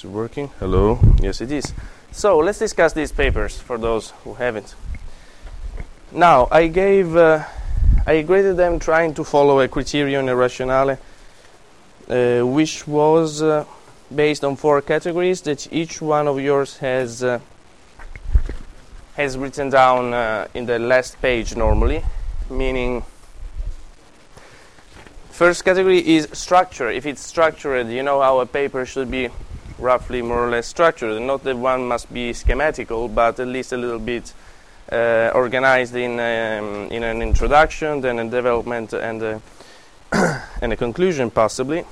Is it working? Hello? Yes, it is. So let's discuss these papers for those who haven't. Now, I gave, uh, I graded them trying to follow a criterion, a rationale, uh, which was uh, based on four categories that each one of yours has uh, has written down uh, in the last page normally, meaning first category is structure. If it's structured, you know how a paper should be roughly more or less structured. Not that one must be schematical, but at least a little bit uh, organized in um, in an introduction, then a development, and a and a conclusion possibly.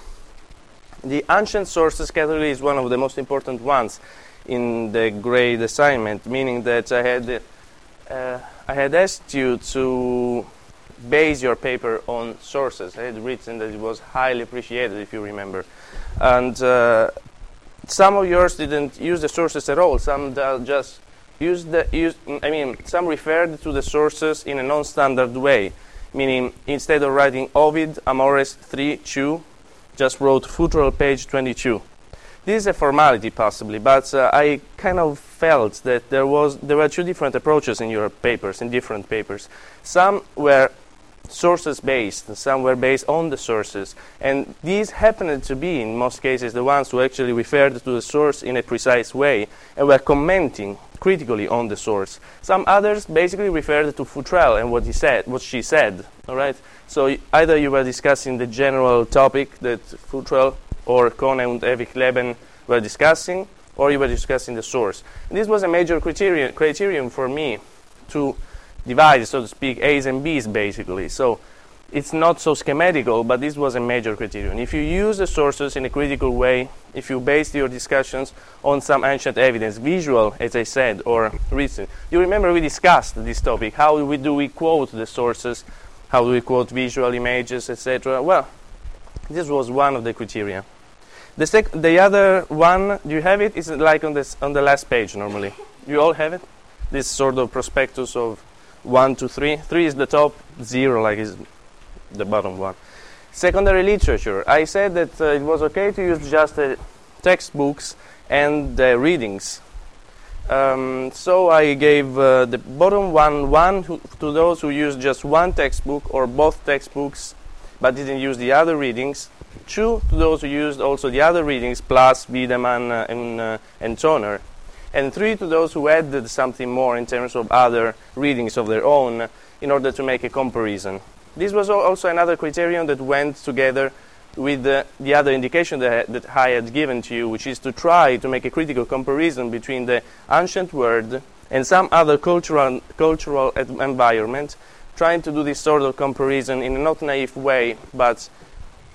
The ancient sources category is one of the most important ones in the grade assignment, meaning that I had uh, I had asked you to base your paper on sources. I had written that it was highly appreciated, if you remember, and uh, some of yours didn't use the sources at all. Some just used the. I mean, some referred to the sources in a non-standard way, meaning instead of writing Ovid, Amores 3, 2, just wrote Futrell page 22. This is a formality, possibly, but uh, I kind of felt that there was there were two different approaches in your papers, in different papers. Some were sources based, some were based on the sources, and these happened to be, in most cases, the ones who actually referred to the source in a precise way and were commenting critically on the source. Some others basically referred to Futrell and what he said, what she said. All right. So either you were discussing the general topic that Futrell or Kohne and Ewigleben were discussing, or you were discussing the source. This was a major criterion, criterion for me to divide, so to speak, A's and B's basically. So it's not so schematical, but this was a major criterion. If you use the sources in a critical way, if you base your discussions on some ancient evidence, visual, as I said, or recent, you remember we discussed this topic. How we, do we quote the sources? How do we quote visual images, etc.? Well, this was one of the criteria. The, sec- the other one, do you have it? Is like on, this, on the last page normally? You all have it? This sort of prospectus of 1 to 3. 3 is the top, 0 like is the bottom one. Secondary literature. I said that uh, it was okay to use just textbooks and readings. Um, so I gave uh, the bottom one one to, to those who used just one textbook or both textbooks but didn't use the other readings. Two to those who used also the other readings plus Wiedemann uh, and, uh, and Toner. And three to those who added something more in terms of other readings of their own in order to make a comparison. This was also another criterion that went together with the, the other indication that, that I had given to you, which is to try to make a critical comparison between the ancient world and some other cultural, cultural environment, trying to do this sort of comparison in a not naive way, but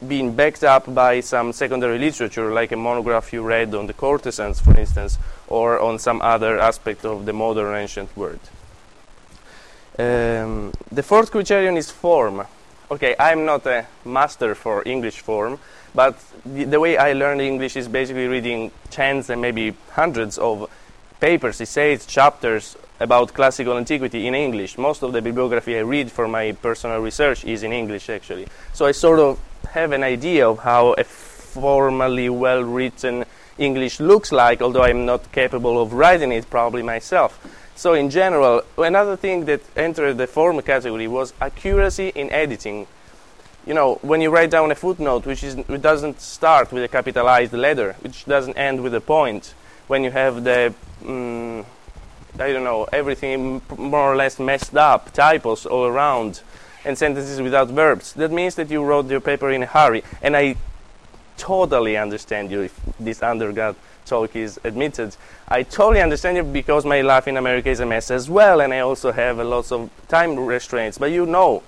being backed up by some secondary literature, like a monograph you read on the courtesans, for instance, or on some other aspect of the modern ancient world. Um, the fourth criterion is form. Okay, I'm not a master for English form, but the, the, way I learned English is basically reading tens and maybe hundreds of papers, essays, chapters about classical antiquity in English. Most of the bibliography I read for my personal research is in English, actually. So I sort of have an idea of how a formally well written English looks like, although I'm not capable of writing it probably myself. So, in general, another thing that entered the form category was accuracy in editing. You know, when you write down a footnote, which is, it doesn't start with a capitalized letter, which doesn't end with a point, when you have the, um, I don't know, everything more or less messed up, typos all around, and sentences without verbs. That means that you wrote your paper in a hurry. And I totally understand you if this undergrad talk is admitted. I totally understand you because my life in America is a mess as well, and I also have a lot of time restraints. But you know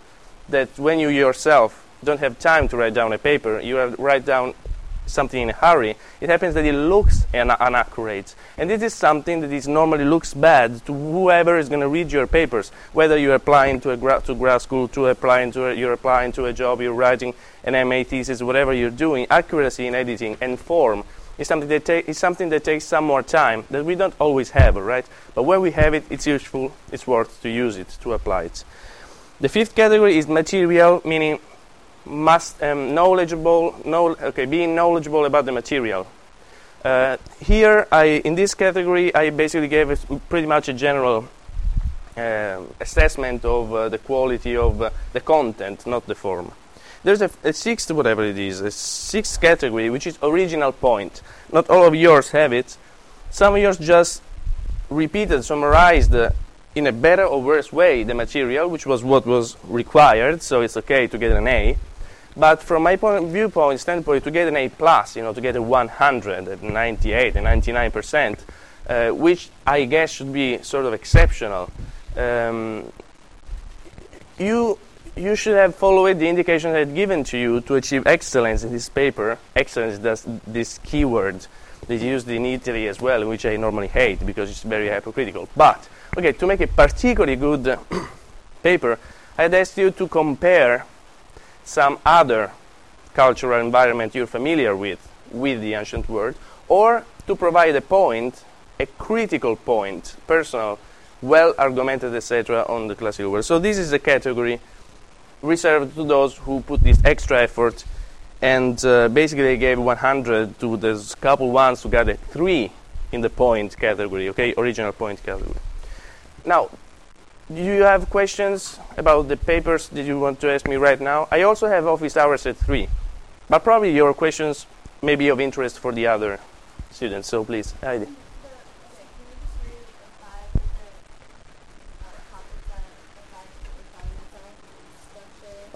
that when you yourself don't have time to write down a paper, you have write down something in a hurry, it happens that it looks inaccurate. And this is something that is normally looks bad to whoever is going to read your papers, whether you're applying to a gra- to grad school, to applying to a, you're applying to a job, you're writing an MA thesis, whatever you're doing. Accuracy in editing and form is something that ta- is something that takes some more time that we don't always have, right? But when we have it, it's useful. It's worth to use it to apply it. The fifth category is material, meaning must um, knowledgeable, know, okay, being knowledgeable about the material. Uh, here, I, in this category, I basically gave a, pretty much a general um, assessment of uh, the quality of uh, the content, not the form. There's a, a, sixth, whatever it is, a sixth category, which is original point. Not all of yours have it. Some of yours just repeated, summarized uh, in a better or worse way the material, which was what was required, so it's okay to get an A. But from my point of viewpoint, standpoint, to get an A plus, you know, to get a 100, 98, 99 percent, uh, which I guess should be sort of exceptional. Um, you you should have followed the indications I had given to you to achieve excellence in this paper. Excellence is this keyword that used in Italy as well, which I normally hate because it's very hypocritical. But okay, to make a particularly good paper, I had asked you to compare some other cultural environment you're familiar with with the ancient world, or to provide a point, a critical point, personal, well argumented, etc., on the classical world. So this is a category reserved to those who put this extra effort, and uh, basically they gave 100 to those couple ones who got a three in the point category, okay, original point category. Now, do you have questions about the papers that you want to ask me right now? I also have office hours at 3, but probably your questions may be of interest for the other students, so please, Heidi.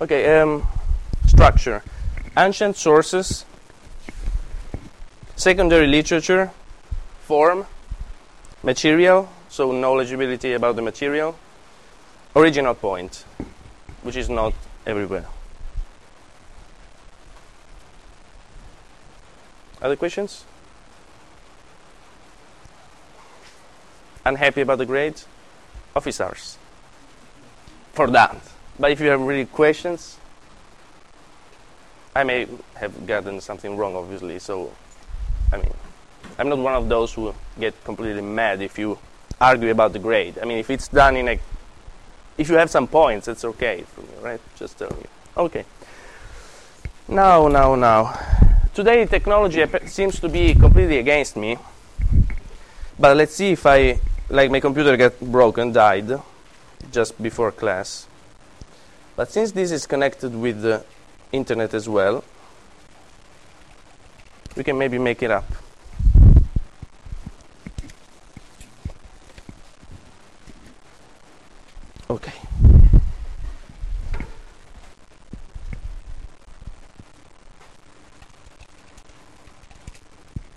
Okay, um, structure. Ancient sources, secondary literature, form, material, so knowledgeability about the material, original point, which is not everywhere. Other questions? Unhappy about the grade? Officers. For that. But if you have really questions, I may have gotten something wrong, obviously. So, I mean, I'm not one of those who get completely mad if you argue about the grade. I mean, if it's done in a if you have some points, it's okay for me, right? Just tell me. Okay. Now, now, now. Today, technology seems to be completely against me. But let's see if I, like, my computer got broken, died, just before class. But since this is connected with the internet as well, we can maybe make it up. Okay.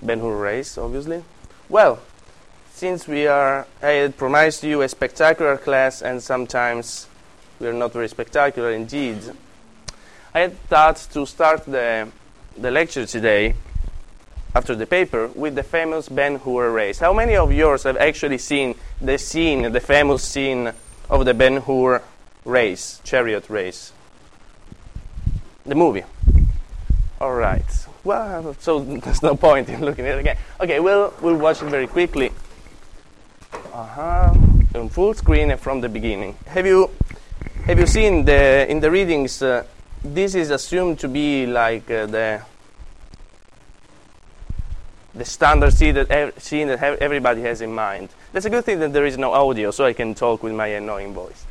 Ben race, obviously. Well, since we are, I had promised you a spectacular class, and sometimes we are not very spectacular indeed. I had thought to start the, the lecture today, after the paper, with the famous Ben Hur race. How many of yours have actually seen the scene, the famous scene of the Ben Hur race, chariot race. The movie. All right. Well, so there's no point in looking at it again. Okay, we'll we'll watch it very quickly. Uh huh. On full screen and from the beginning. Have you have you seen the in the readings? Uh, this is assumed to be like uh, the the standard scene that, everybody has in mind. That's a good thing that there is no audio, so I can talk with my annoying voice.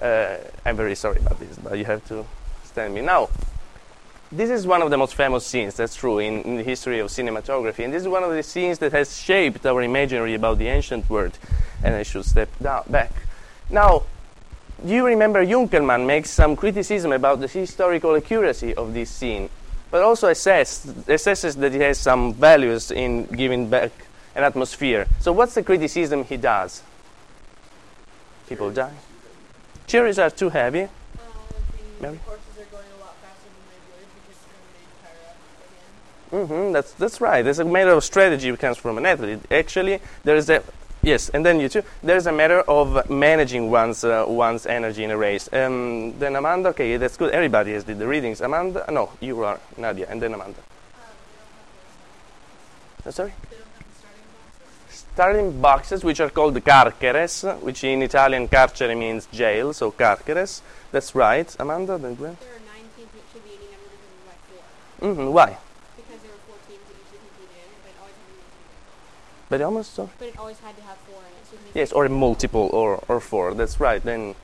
Uh, I'm very sorry about this, but you have to stand me. Now, this is one of the most famous scenes, that's true, in, in, the history of cinematography. And this is one of the scenes that has shaped our imaginary about the ancient world. And I should step down, back. Now, do you remember Junkelmann makes some criticism about the historical accuracy of this scene? But also assess, assesses that he has some values in giving back an atmosphere. So what's the criticism he does? People die. Cherries are too heavy. Uh, Mary? Mm-hmm, that's that's right. There's a matter of strategy comes from an athlete. Actually, there is a Yes, and then you too. There's a matter of managing one's uh, one's energy in a race. Um, then Amanda, okay, that's good. Everybody has did the readings. Amanda, no, you are Nadia, and then Amanda. Uh, sorry. Starting boxes, which are called carceres, which in Italian carcere means jail, so carceres. That's right, Amanda. Then There are nine that should be any number divided by four. Mm-hmm. Why? Because there were four teams that each completed, but always have But almost so. But it always had to have four in it. So it Yes, or a multiple or, or four. That's right. Then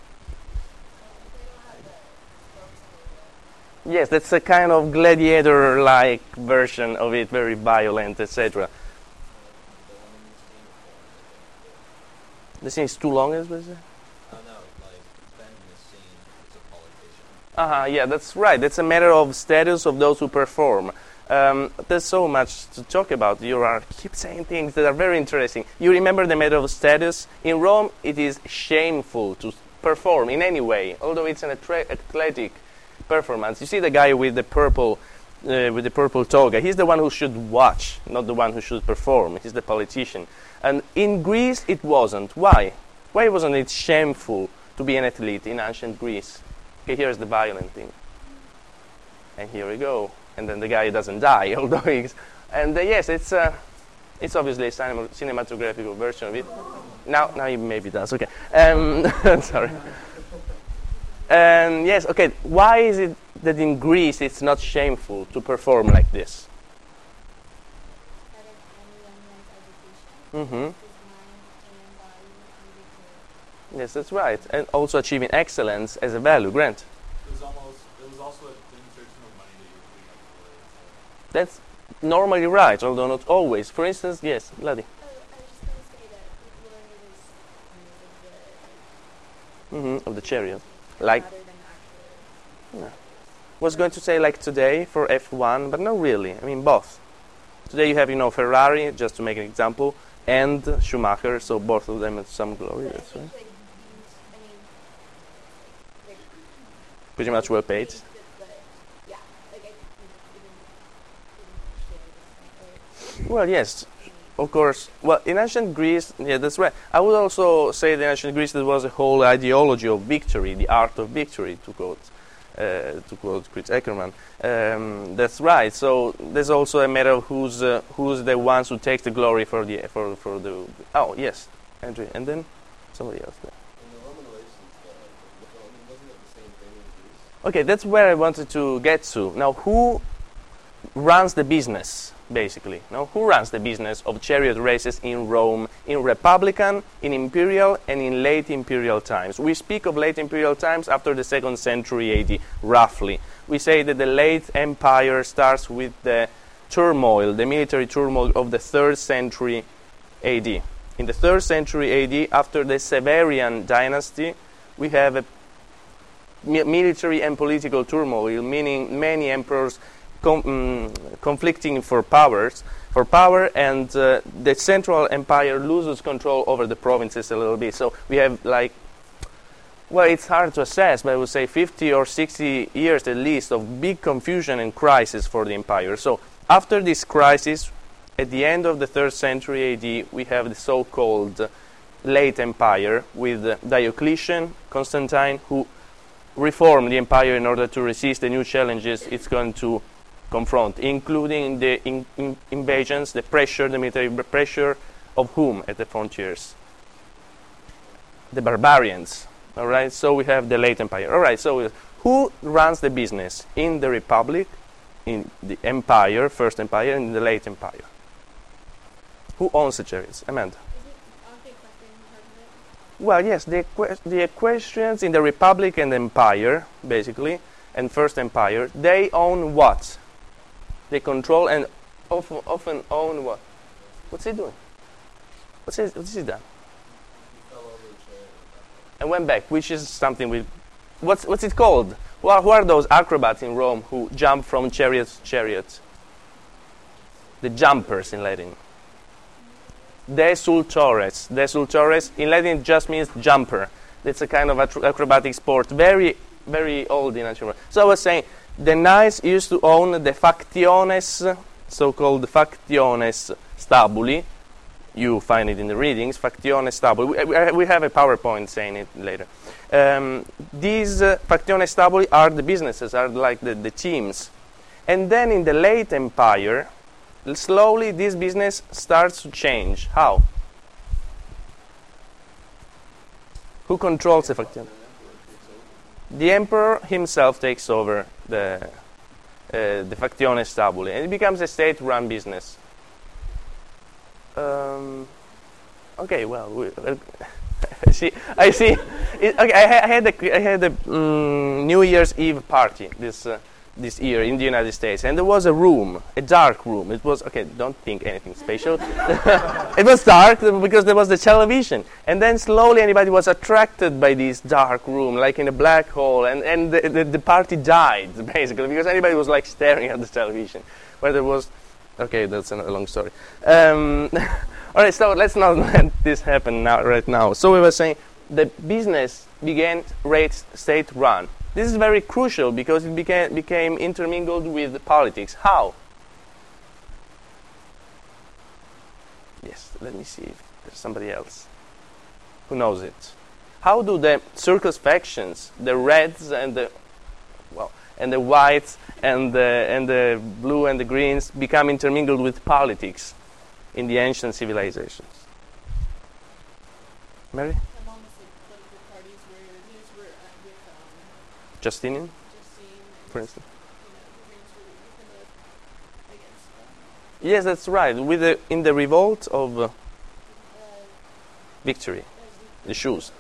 yes, that's a kind of gladiator-like version of it, very violent, etc. The scene is too long, is what you say? Oh no, like Ben in this scene is a politician. Uh-huh, yeah, that's right. It's a matter of status of those who perform. Um, there's so much to talk about. You are keep saying things that are very interesting. You remember the matter of status? In Rome, it is shameful to perform in any way, although it's an athletic performance. You see the guy with the purple, uh, with the purple toga. He's the one who should watch, not the one who should perform. He's the politician. And in Greece, it wasn't. Why? Why wasn't it shameful to be an athlete in ancient Greece? Okay, here's the violent thing. And here we go. And then the guy doesn't die, although he's. And uh, yes, it's, uh, it's obviously a cinema- version of it. Now, now he maybe does. Okay. Um, sorry. And yes, okay. Why is it that in Greece it's not shameful to perform like this? hmm victory. Yes, that's right. And also achieving excellence as a value. Grant. It was almost. It was also a demonstration of money that you were putting up for it. That's normally right, although not always. For instance, yes, Ladi. Oh, I was just going to say that glory was hmm Of the chariot. Like rather than actual. was going to say like today for F1, but not really. I mean both. Today you have you know Ferrari, just to make an example, and Schumacher, so both of them have some glory. That's right. like, these- I mean, like, Pretty much well paid. I think that the- yeah, like I think even even share this, like, Well, yes, of course. Well, in ancient Greece, yeah, that's right. I would also say that in ancient Greece there was a whole ideology of victory, the art of victory, to quote, uh, to quote Chris Eckerman. Um, that's right. So there's also a matter of who's uh, who's the ones who take the glory for the for for the. Oh yes, Andrew, and then somebody else. There. Okay, that's where I wanted to get to. Now, who runs the business, basically? Now, who runs the business of chariot races in Rome, in Republican, in Imperial, and in late Imperial times? We speak of late Imperial times after the second century AD, roughly. We say that the late Empire starts with the turmoil, the military turmoil of the third century AD. In the third century AD, after the Severian dynasty, we have a military and political turmoil, meaning many emperors com- mm, conflicting for powers, for power, and uh, the central empire loses control over the provinces a little bit. So we have like, well, it's hard to assess, but I would say 50 or 60 years at least of big confusion and crisis for the empire. So after this crisis, at the end of the third century AD, we have the so-called uh, late empire with Diocletian, Constantine, who reform the empire in order to resist the new challenges it's going to confront, including the in, in- invasions, the pressure, the military pressure of whom at the frontiers? The barbarians. All right, so we have the late empire. All right, so who runs the business in the republic, in the empire, first empire, and in the late empire? Who owns the chariots? Amanda. Isn't aren't the equestrian part of it? Well, yes, the, the equestrians in the Republic and Empire, basically, and First Empire, they own what? They control and often, often own what? What's he doing? What's he, what's he done? And went back, which is something we. What's, what's it called? Who are, who are those acrobats in Rome who jump from chariot to chariot? The jumpers in Latin. Desultores. Desultores in Latin just means jumper. It's a kind of acrobatic sport, very, very old in ancient Rome. So I was saying, the knights used to own the factiones, so-called factiones stabuli. You find it in the readings, factiones stabuli. We, we- have a PowerPoint saying it later. Um, these uh, factiones stabuli are the businesses, are like the, the teams. And then in the late empire, slowly this business starts to change. How? Who controls the faction? The emperor himself takes over the uh, the fazione stabule, and it becomes a state-run business. Um, okay, well, we, uh, I see. I see. It, okay, I, I had a, I had a mm, New Year's Eve party this uh, this year in the United States, and there was a room, a dark room. It was okay. Don't think anything special. it was dark because there was the television, and then slowly anybody was attracted by this dark room, like in a black hole, and and the, the, the party died basically because anybody was like staring at the television, where there was. Okay, that's a long story. Um, all right, so let's not let this happen now, right now. So we were saying the business began rate state run. This is very crucial because it became, became intermingled with politics. How? Yes, let me see if there's somebody else who knows it. How do the circus factions, the reds and the well, and the whites and the and the blue and the greens become intermingled with politics in the ancient civilizations? Mary? My mom was at political parties where these were uh, with um, Justinian, for instance? you know, the Greens were with the against Yes, that's right. With the, in the revolt of uh, uh, victory, the shoes.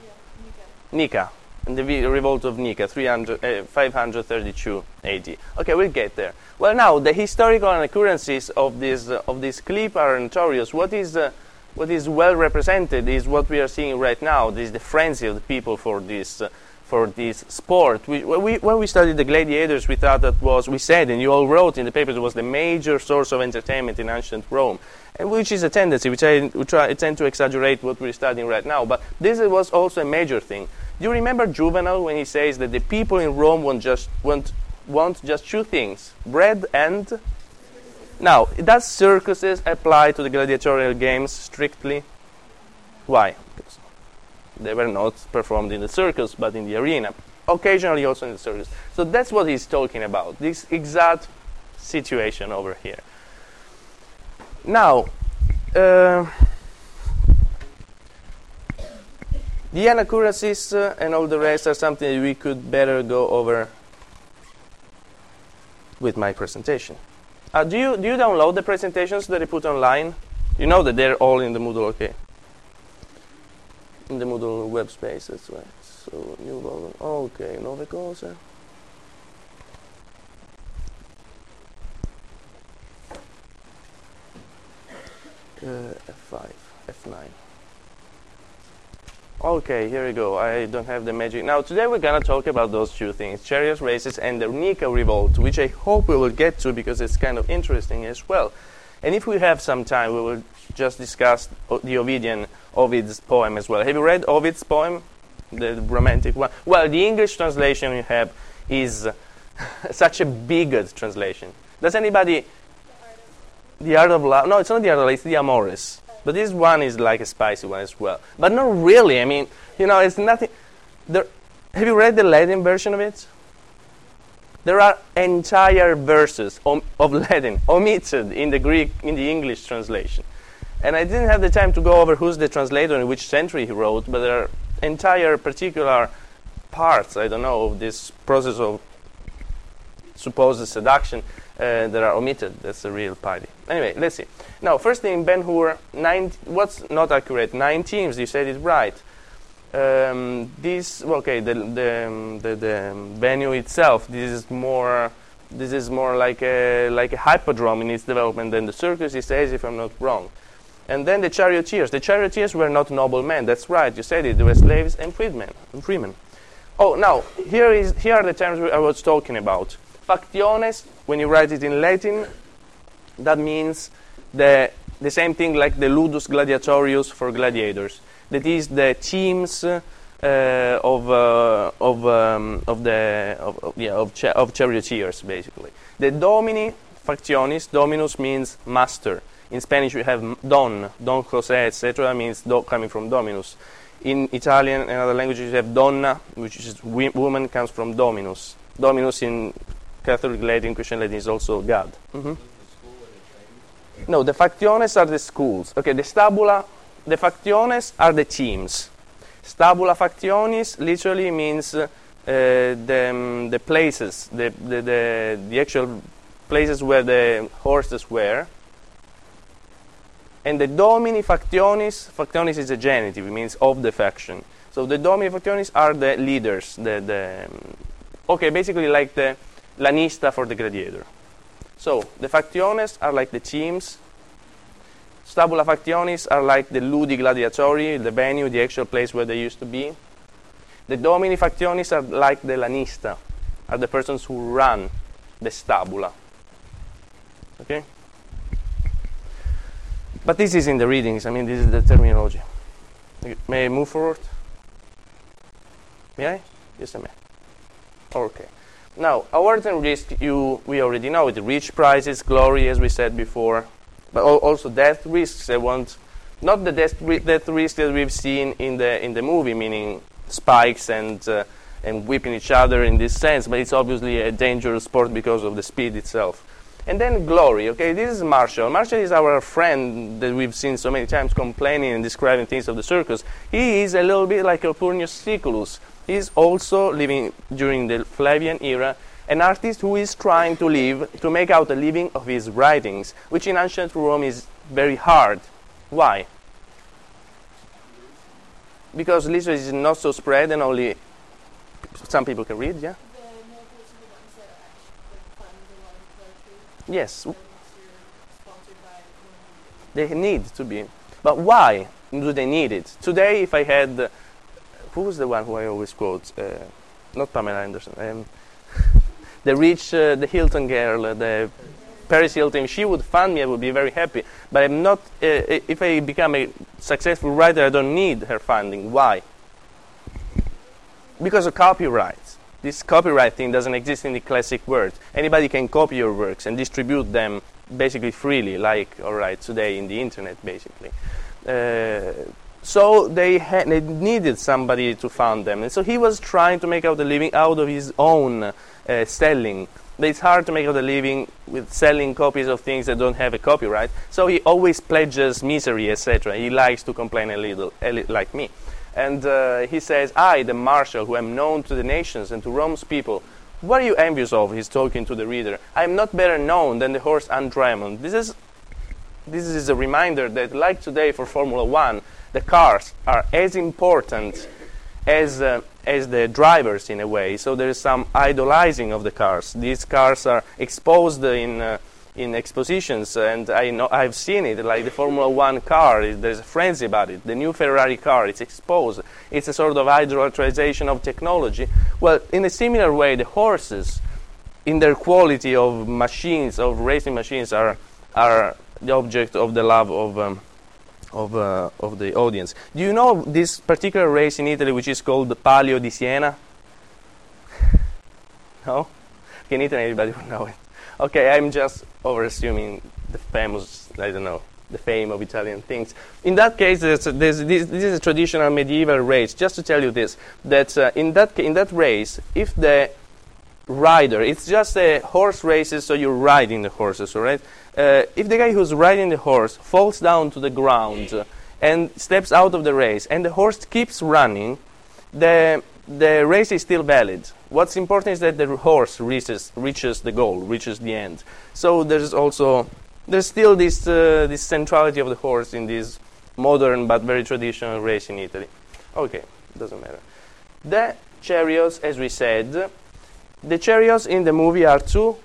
Nika. Nika, in the revolt of Nika, 300, uh, 532 AD. Okay, we'll get there. Well, now the historical occurrences of this uh, of this clip are notorious. What is uh, what is well represented is what we are seeing right now. This is the frenzy of the people for this. For this sport, we, when, we, when we studied the gladiators, we thought that was, we said, and you all wrote in the papers, it was the major source of entertainment in ancient Rome, and which is a tendency, which I, which I tend to exaggerate what we're studying right now. But this was also a major thing. Do you remember Juvenal when he says that the people in Rome want just want, want just two things: bread and. Now, does circuses apply to the gladiatorial games strictly? Why? They were not performed in the circus, but in the arena. Occasionally, also in the circus. So that's what he's talking about. This exact situation over here. Now, uh, the inaccuracies uh, and all the rest are something we could better go over with my presentation. Uh, do you do you download the presentations that I put online? You know that they're all in the Moodle, okay? In the Moodle web space, that's right. So new volume. Okay, nuove cose. Uh, F5, F9. Okay, here we go. I don't have the magic. Now, today we're going to talk about those two things chariot races and the Nika revolt, which I hope we will get to because it's kind of interesting as well. And if we have some time, we will just discuss the Ovidian, Ovid's poem as well. Have you read Ovid's poem? The, romantic one? Well, the English translation you have is such a bigot translation. Does anybody. The art of love? No, it's not the art of love, it's the Amores. But this one is like a spicy one as well. But not really. I mean, you know, it's nothing. There, have you read the Latin version of it? There are entire verses om- of Latin omitted in the Greek, in the English translation. And I didn't have the time to go over who's the translator and which century he wrote, but there are entire particular parts, I don't know, of this process of supposed seduction uh, that are omitted. That's a real party. Anyway, let's see. Now, first thing, Ben Hur, nine, what's not accurate? Nine teams, you said it right. Um, this, okay, the, the, the, the venue itself, this is more, this is more like a, like a hippodrome in its development than the circus, he says, if I'm not wrong. And then the charioteers. The charioteers were not noble men. That's right, you said it. They were slaves and freedmen. And freemen. Oh, now, here, is, here are the terms I was talking about. Factiones, when you write it in Latin, that means the, the same thing like the ludus gladiatorius for gladiators. That is the teams uh, of, uh, of, um, of, the, of, of- yeah, of, cha- of charioteers, basically. The domini factionis, dominus means master. In Spanish, we have don, don Jose, etc., means do, coming from dominus. In Italian and other languages, you have donna, which is woman, comes from dominus. Dominus in Catholic Latin, Christian Latin is also God. They trained? No, the factiones are the schools. Okay, the stabula, the factiones are the teams. Stabula factionis literally means uh, the, um, the places, the, the, the, the actual places where the horses were. And the domini factionis, factionis is a genitive, it means of the faction. So the domini factionis are the leaders, the, the um, okay, basically like the lanista for the gladiator. So the factiones are like the teams. Stabula factionis are like the ludi gladiatori, the venue, the actual place where they used to be. The domini factionis are like the lanista, are the persons who run the stabula. Okay? But this is in the readings, I mean, this is the terminology. May I move forward? May I? Yes, I may. Okay. Now, awards and risk, you, we already know it. Rich prizes, glory, as we said before, but also death risks. I want not the death, ri- death risk that we've seen in the in the movie, meaning spikes and uh, and whipping each other in this sense, but it's obviously a dangerous sport because of the speed itself. And then glory. Okay, this is Martial. Martial is our friend that we've seen so many times complaining and describing things of the circus. He is a little bit like Calpurnius Siculus. He is also living during the Flavian era, an artist who is trying to live, to make out a living of his writings, which in ancient Rome is very hard. Why? Because literature is not so spread and only some people can read, yeah? Yes, they need to be. But why do they need it? Today, if I had. Uh, who was the one who I always quote? Uh, not Pamela Anderson. Um, the rich, uh, the Hilton girl, uh, the Paris Hilton. She would fund me, I would be very happy. But I'm not. Uh, if I become a successful writer, I don't need her funding. Why? Because of copyright. This copyright thing doesn't exist in the classic world. Anybody can copy your works and distribute them basically freely, like all right today in the internet, basically. Uh, so they, ha- they needed somebody to fund them, and so he was trying to make out a living out of his own uh, selling. It's hard to make a living with selling copies of things that don't have a copyright. So he always pledges misery, etc. He likes to complain a little, a li- like me. And uh, he says, I, the Martial, who am known to the nations and to Rome's people, what are you envious of? He's talking to the reader. I am not better known than the horse Andraemon. This is, this is a reminder that, like today for Formula One, the cars are as important as, uh, as the drivers in a way. So there is some idolizing of the cars. These cars are exposed in, uh, in expositions, and I know I've seen it. Like the Formula One car, there's a frenzy about it. The new Ferrari car, it's exposed. It's a sort of idolatrization of technology. Well, in a similar way, the horses, in their quality of machines, of racing machines, are are the object of the love of. Um, of, uh, of the audience. Do you know this particular race in Italy which is called the Palio di Siena? no? In Italy everybody would know it. Okay, I'm just overassuming the famous, I don't know, the fame of Italian things. In that case, there's, there's, this, this is a traditional medieval race. Just to tell you this, that uh, in, that, in that race, if the rider, it's just a horse races, so you're riding the horses, all right? Uh, if the guy who's riding the horse falls down to the ground and steps out of the race, and the horse keeps running, the, the race is still valid. What's important is that the horse reaches, reaches the goal, reaches the end. So there's also there's still this uh, this centrality of the horse in this modern but very traditional race in Italy. Okay, doesn't matter. The chariots, as we said, the chariots in the movie are two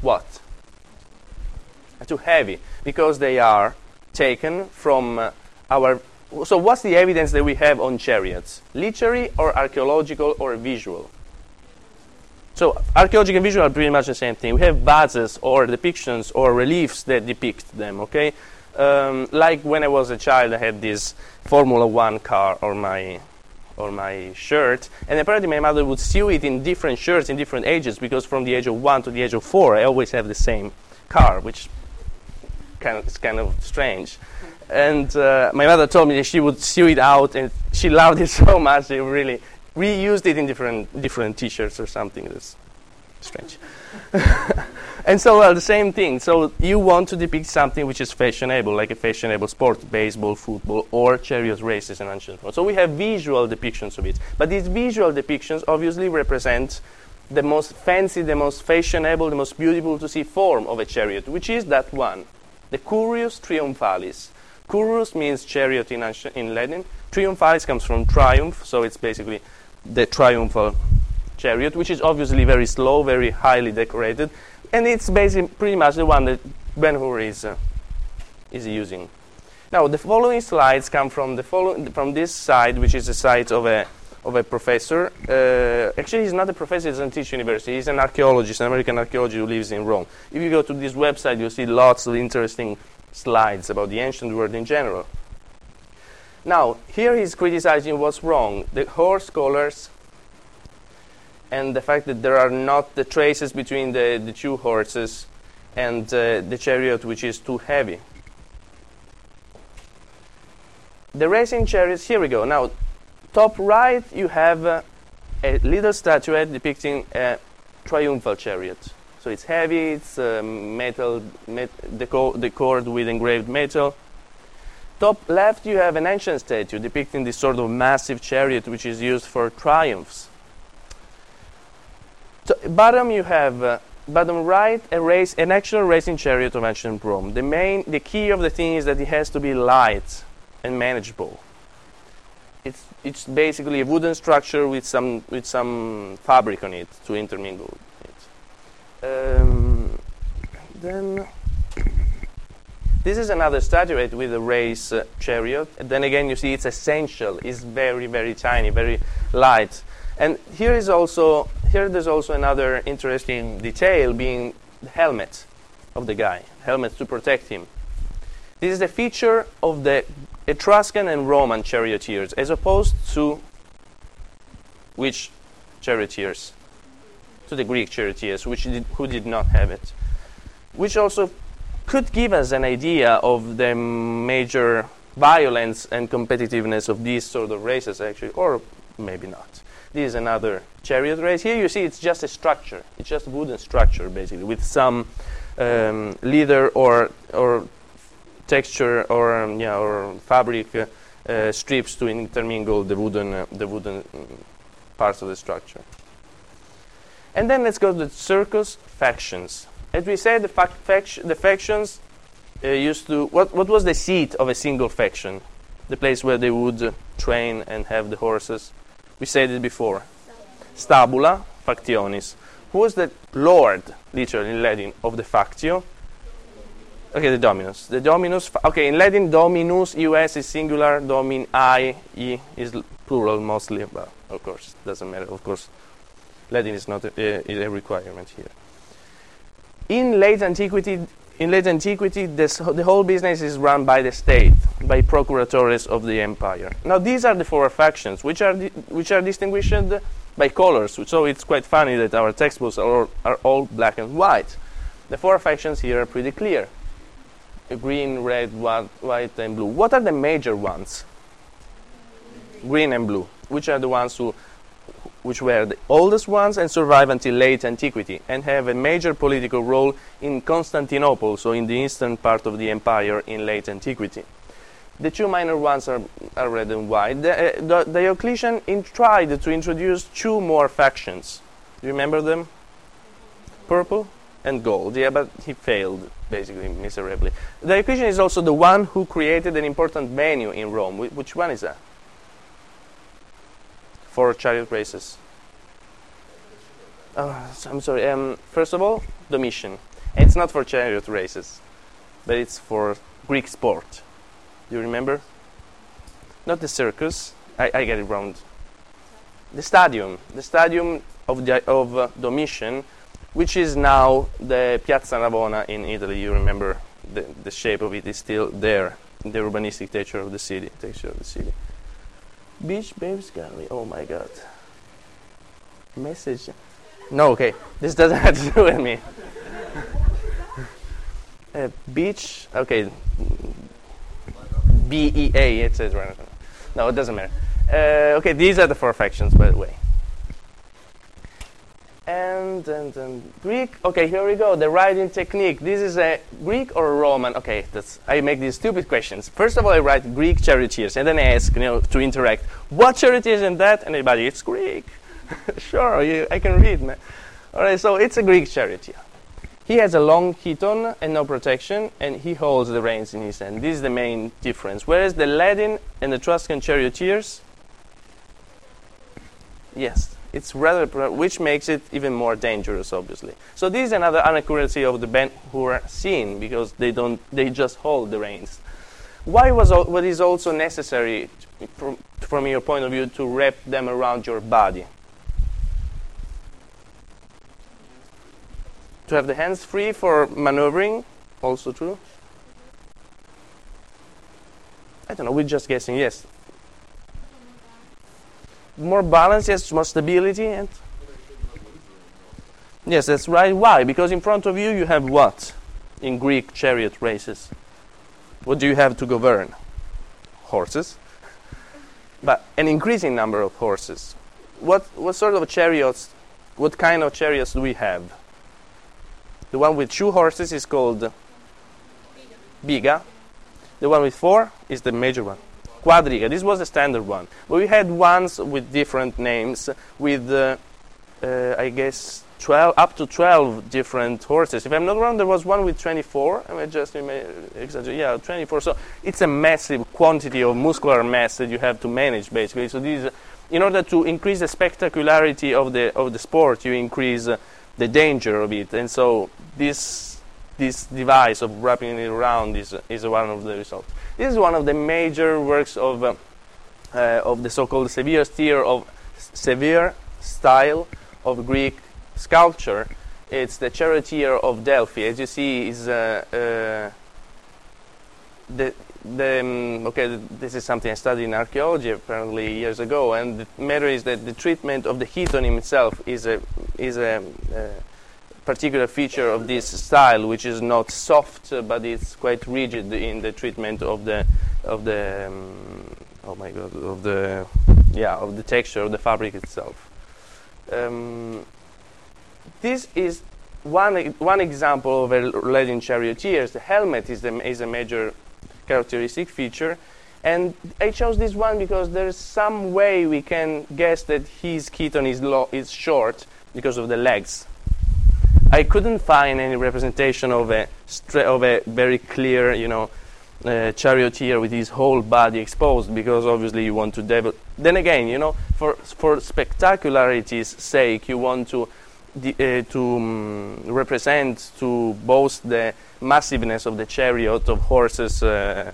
what? Too heavy because they are taken from uh, our. So, what's the evidence that we have on chariots? Literary or archaeological or visual? So, archaeological and visual are pretty much the same thing. We have vases or depictions or reliefs that depict them, okay? Um, like when I was a child, I had this Formula One car or my or my shirt, and apparently my mother would sew it in different shirts in different ages because from the age of one to the age of four, I always have the same car, which kind of, is kind of strange. And uh, my mother told me that she would sew it out, and she loved it so much. They really reused it in different different T-shirts or something. That's strange. and so, well, the same thing. So you want to depict something which is fashionable, like a fashionable sport, baseball, football, or chariot races in ancient Rome. So we have visual depictions of it. But these visual depictions obviously represent the most fancy, the most fashionable, the most beautiful to see form of a chariot, which is that one, the Currus Triumphalis. Currus means chariot in, in Latin. Triumphalis comes from triumph, so it's basically the triumphal chariot, which is obviously very slow, very highly decorated, and it's basically pretty much the one that Ben Hur is, uh, is using. Now, the following slides come from the follow- from this side, which is the site of a of a professor. Uh, actually, he's not a professor; he's an teaching university. He's an archaeologist, an American archaeologist who lives in Rome. If you go to this website, you'll see lots of interesting slides about the ancient world in general. Now, here he's criticizing what's wrong: the horse collars and the fact that there are not the traces between the, the two horses and uh, the chariot, which is too heavy. The racing chariots, here we go. Now, top right, you have uh, a little statuette depicting a triumphal chariot. So it's heavy, it's uh, metal, met- deco- decored with engraved metal. Top left, you have an ancient statue depicting this sort of massive chariot which is used for triumphs. So, bottom, you have uh, bottom right a race, an actual racing chariot of ancient Rome. The main, the key of the thing is that it has to be light and manageable. It's it's basically a wooden structure with some with some fabric on it to intermingle it. Um, then this is another statuette with a race uh, chariot. And then again, you see it's essential. It's very very tiny, very light. And here is also here there's also another interesting detail being the helmet of the guy, helmet to protect him. This is a feature of the Etruscan and Roman charioteers, as opposed to which charioteers? To the Greek charioteers, which did, who did not have it. Which also could give us an idea of the major violence and competitiveness of these sort of races, actually, or maybe not. This is another chariot race. Here you see it's just a structure. It's just a wooden structure, basically, with some um, leather or or texture or um, yeah or fabric uh, uh, strips to intermingle the wooden uh, the wooden mm, parts of the structure. And then let's go to the circus factions. As we said, the, the factions used to what what was the seat of a single faction, the place where they would train and have the horses. We said it before. Stabula factionis. Who was the lord, literally in Latin, of the factio? Okay, the dominus. The dominus. Okay, in Latin, dominus, us is singular, domin, I, e is plural mostly, but of course, doesn't matter. Of course, Latin is not a, is a requirement here. In late antiquity, in late antiquity, this, the whole business is run by the state, by procuratores of the empire. Now, these are the four factions, which are which are distinguished by colors. So it's quite funny that our textbooks are all, are all black and white. The four factions here are pretty clear: green, red, white, and blue. What are the major ones? Green and blue. Which are the ones who which were the oldest ones and survive until late antiquity and have a major political role in Constantinople, so in the eastern part of the empire in late antiquity. The two minor ones are, are red and white. The, uh, the, Diocletian in, tried to introduce two more factions. Do you remember them? Purple and gold. Yeah, but he failed basically miserably. Diocletian is also the one who created an important venue in Rome. Wh- which one is that? For chariot races. Oh, I'm sorry. Um, first of all, Domitian. It's not for chariot races, but it's for Greek sport. Do you remember? Not the circus. I, I get it wrong. The stadium. The stadium of, the, of uh, Domitian, which is now the Piazza Navona in Italy. You remember the, the shape of it is still there the urbanistic texture of the city. Texture of the city. Beach Babes Gallery. Oh my God. Message. No, okay. This doesn't have to do with me. uh, beach. Okay. B E A. It says right. No, it doesn't matter. Uh, okay, these are the four factions, by the way. And, and, and Greek. Okay, here we go. The writing technique. This is a Greek or Roman. Okay, that's. I make these stupid questions. First of all, I write Greek charioteers, and then I ask, you know, to interact. What charioteers and that? And everybody, it's Greek. sure, you, I can read. Man. All right, so it's a Greek charioteer. He has a long chiton and no protection, and he holds the reins in his hand. This is the main difference. Whereas the Latin and the Etruscan charioteers, yes, it's rather, which makes it even more dangerous, obviously. So this is another inaccuracy of the Ben Hur scene because they don't, they just hold the reins. Why was what is also necessary, from, from your point of view, to wrap them around your body? To have the hands free for maneuvering, also true. I don't know. We're just guessing. Yes, more balance, yes, more stability, and yes, that's right. Why? Because in front of you you have what in Greek chariot races? What do you have to govern? Horses, but an increasing number of horses. What what sort of chariots? What kind of chariots do we have? The one with two horses is called biga. The one with four is the major one. Quadriga. This was the standard one. But we had ones with different names, with uh, uh, I guess 12 up to 12 different horses. If I'm not wrong, there was one with 24. Am I just ima- exaggerate? Yeah, 24. So it's a massive quantity of muscular mass that you have to manage, basically. So these, in order to increase the spectacularity of the of the sport, you increase uh, the danger of it, and so this this device of wrapping it around is is one of the results. This is one of the major works of uh, uh, of the so-called severe of severe style of Greek sculpture. It's the charioteer of Delphi. As you see, is uh, uh, the the um, okay. This is something I studied in archaeology apparently years ago, and the matter is that the treatment of the chiton himself is a is a uh, particular feature of this style, which is not soft, uh, but it's quite rigid in the treatment of the of the um, oh my god of the yeah of the texture of the fabric itself. Um, this is one one example of a Latin charioteers. The helmet is the, is a major characteristic feature, and I chose this one because there's some way we can guess that his chiton is is short because of the legs. I couldn't find any representation of a of a very clear, you know, uh, charioteer with his whole body exposed because obviously you want to develop. Then again, you know, for for spectacularity's sake, you want to uh, to um, represent to boast the massiveness of the chariot of horses uh,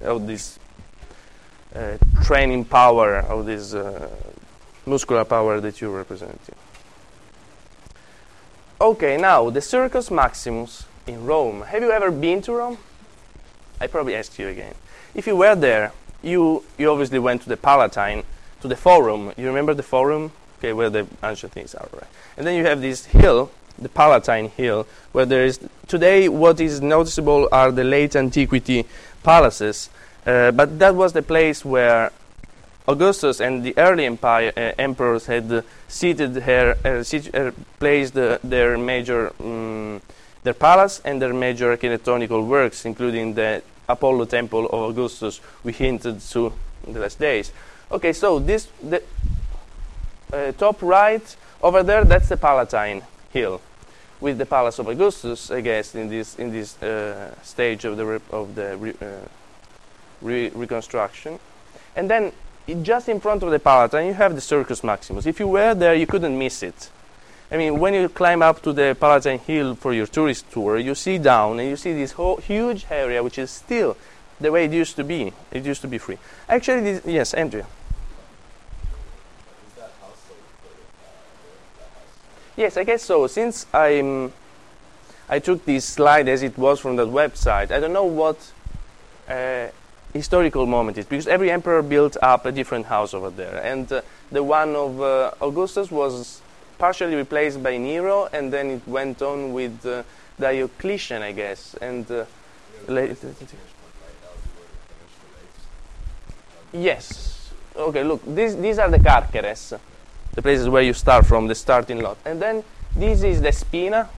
of this uh, training power of this uh, muscular power that you're representing. Okay, now the Circus Maximus in Rome. Have you ever been to Rome? I probably asked you again. If you were there, you you obviously went to the Palatine, to the Forum. You remember the Forum? Okay, where the ancient things are, right? And then you have this hill, the Palatine Hill, where there is today what is noticeable are the late antiquity palaces, uh, but that was the place where Augustus and the early empire uh, emperors had uh, seated her, uh, sit- uh, placed their major um, their palace and their major architectonical works, including the Apollo Temple of Augustus, we hinted to in the last days. Okay, so this the top right over there, that's the Palatine Hill, with the Palace of Augustus, I guess, in this in this stage of the of the re- reconstruction, and then i- just in front of the Palatine, you have the Circus Maximus. If you were there, you couldn't miss it. I mean, when you climb up to the Palatine Hill for your tourist tour, you see down and you see this whole huge area, which is still the way it used to be. It used to be free. Actually, this, yes, Andrea. Yes, I guess so. Since I'm, I took this slide as it was from that website. I don't know what uh, historical moment is because every emperor built up a different house over there, and uh, the one of uh, Augustus was partially replaced by Nero, and then it went on with uh, Diocletian, I guess, and. Uh, You la- know, the finish point right now is where to finish the race. Yes. Okay, look, these, these are the carceres, the places where you start from, the starting lot. And then this is the spina.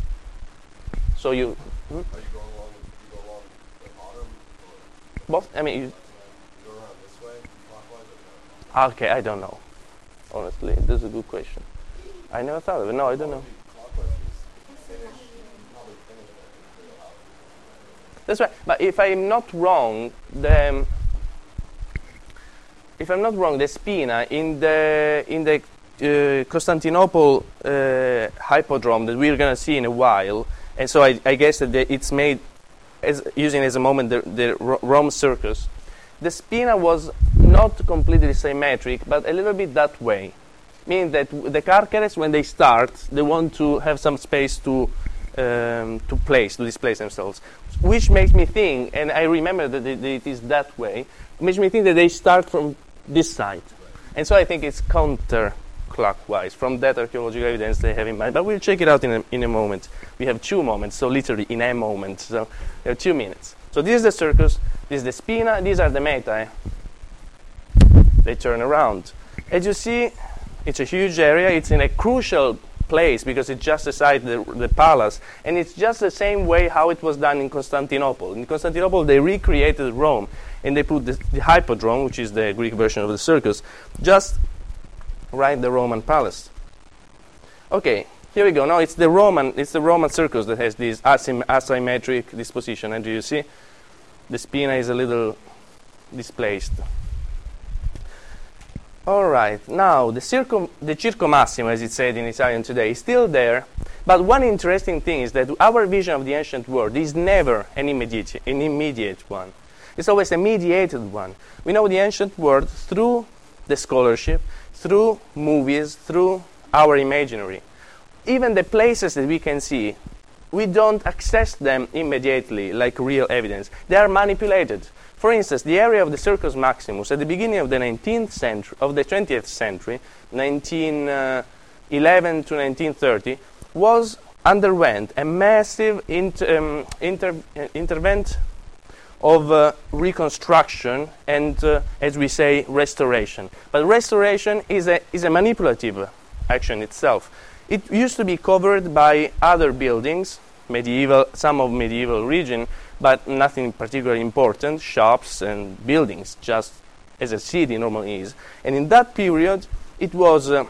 So you, Are you going along, you go along the bottom, or I mean, you, okay, I don't know. Honestly, this is a good question. I never thought of it. No, I don't know. That's right. But if I'm not wrong, the if I'm not wrong, the Spina in the in the uh, Constantinople uh, hippodrome that we're going to see in a while, and so I, I guess that the, it's made as using as a moment the, the Rome circus. The Spina was not completely symmetric, but a little bit that way, meaning that the carceres, when they start, they want to have some space to um, to place, to displace themselves, which makes me think, and I remember that it, it is that way, makes me think that they start from this side, and so I think it's counterclockwise from that archaeological evidence they have in mind. But we'll check it out in a, in a moment. We have two moments, so literally in a moment, so we have two minutes. So this is the circus, this is the spina, these are the metae. They turn around. As you see, it's a huge area. It's in a crucial place because it's just beside the, the palace, and it's just the same way how it was done in Constantinople. In Constantinople, they recreated Rome, and they put the, the which is the Greek version of the circus, just right the Roman palace. Okay, here we go. Now it's the Roman, it's the Roman circus that has this asym- asymmetric disposition, and do you see? The spina is a little displaced. All right, now the, circum, the Circo as it's said in Italian today, is still there. But one interesting thing is that our vision of the ancient world is never an immediate, an immediate one. It's always a mediated one. We know the ancient world through the scholarship, through movies, through our imaginary. Even the places that we can see, we don't access them immediately like real evidence. They are manipulated. For instance, the area of the Circus Maximus at the beginning of the 19th century, of the 20th century, 1911 to 1930, was underwent a massive inter, um, inter, uh, of uh, reconstruction and, uh, as we say, restoration. But restoration is a, is a manipulative action itself. It used to be covered by other buildings, medieval, some of medieval region, but nothing particularly important, shops and buildings, just as a city normally is. And in that period, it was uh,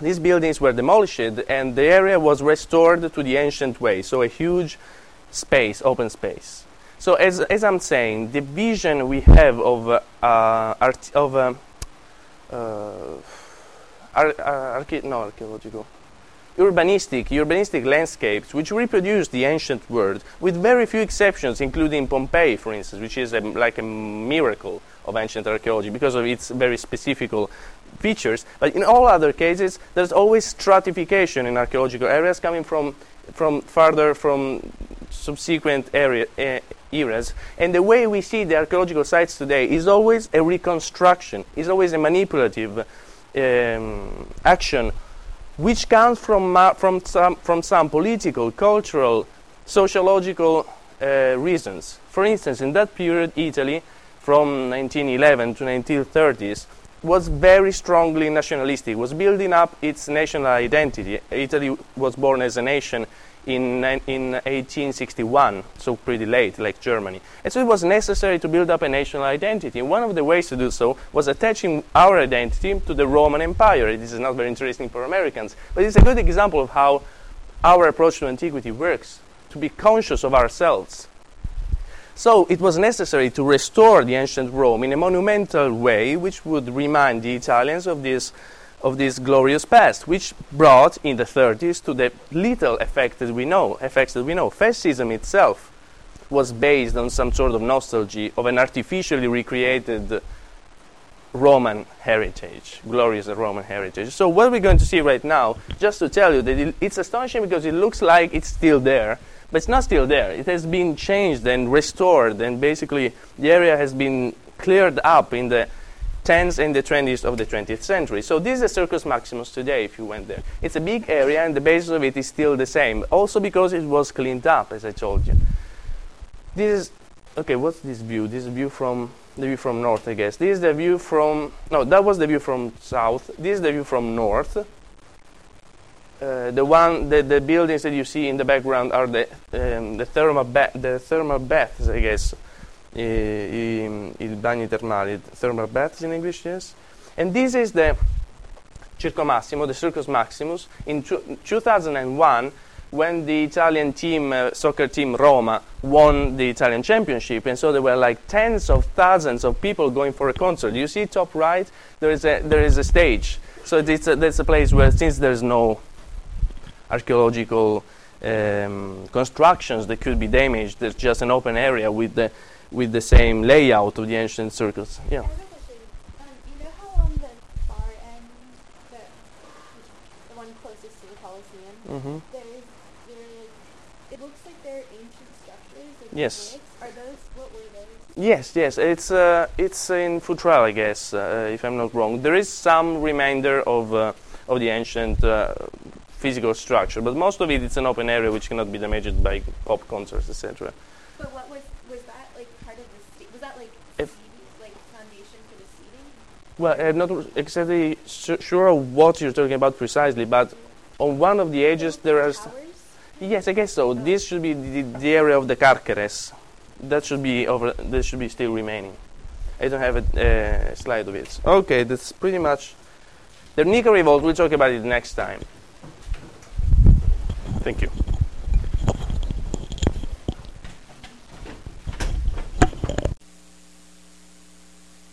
these buildings were demolished and the area was restored to the ancient way, so a huge space, open space. So as, as I'm saying, the vision we have of uh, art, of uh, uh, ar- ar- arche- no, archaeological urbanistic, urbanistic landscapes which reproduce the ancient world with very few exceptions, including Pompeii, for instance, which is a, like a miracle of ancient archaeology because of its very specific features. But in all other cases, there's always stratification in archaeological areas coming from, from further from subsequent area, uh, eras. And the way we see the archaeological sites today is always a reconstruction, is always a manipulative um, action which comes from, uh, from, some, from some political, cultural, sociological uh, reasons. For instance, in that period, Italy, from 1911 to 1930s, was very strongly nationalistic, was building up its national identity. Italy was born as a nation in, in 1861, so pretty late, like Germany. And so it was necessary to build up a national identity. One of the ways to do so was attaching our identity to the Roman Empire. This is not very interesting for Americans, but it's a good example of how our approach to antiquity works, to be conscious of ourselves. So it was necessary to restore the ancient Rome in a monumental way, which would remind the Italians of this of this glorious past, which brought in the 30s to the little effect that we know, effects that we know. Fascism itself was based on some sort of nostalgia of an artificially recreated Roman heritage, glorious Roman heritage. So what we're going to see right now, just to tell you that it, it's astonishing because it looks like it's still there, but it's not still there. It has been changed and restored, and basically the area has been cleared up in the 10s and the 20s of the 20th century. So this is the Circus Maximus today, if you went there. It's a big area, and the basis of it is still the same. Also because it was cleaned up, as I told you. This is okay. What's this view? This is view from the view from north, I guess. This is the view from no, that was the view from south. This is the view from north. Uh, the one, the, the buildings that you see in the background are the um, the thermal ba- the thermal baths, I guess i, i, i bagni termali, thermal baths in English, yes. And this is the Circo Massimo, the Circus Maximus. In two, 2001, when the Italian team, uh, soccer team Roma, won the Italian championship, and so there were like tens of thousands of people going for a concert. You see, top right, there is a there is a stage. So it's a, that's a place where, since there's no archaeological um, constructions that could be damaged, there's just an open area with the with the same layout of the ancient circles. Yeah. have a question. Um, you know how on the far end, the, the one closest to the Colosseum, hmm there's there, it looks like they're ancient structures. Like Yes. Are those what were those? Yes, yes, it's uh, it's in Futrell, I guess, uh, if I'm not wrong. There is some remainder of uh, of the ancient uh, physical structure, but most of it it's an open area which cannot be damaged by pop concerts, etc. But what was was that like part of the sta- was that like If- seating, like foundation for the seating? Well, I'm not exactly su- sure of what you're talking about precisely, but on one of the edges there are. s- Towers? Yes, I guess so. This should be the, the area of the Carceres. That should be over. That should be still remaining. I don't have a uh, slide of it. Okay, that's pretty much. The Nika revolt. We'll talk about it next time. Thank you.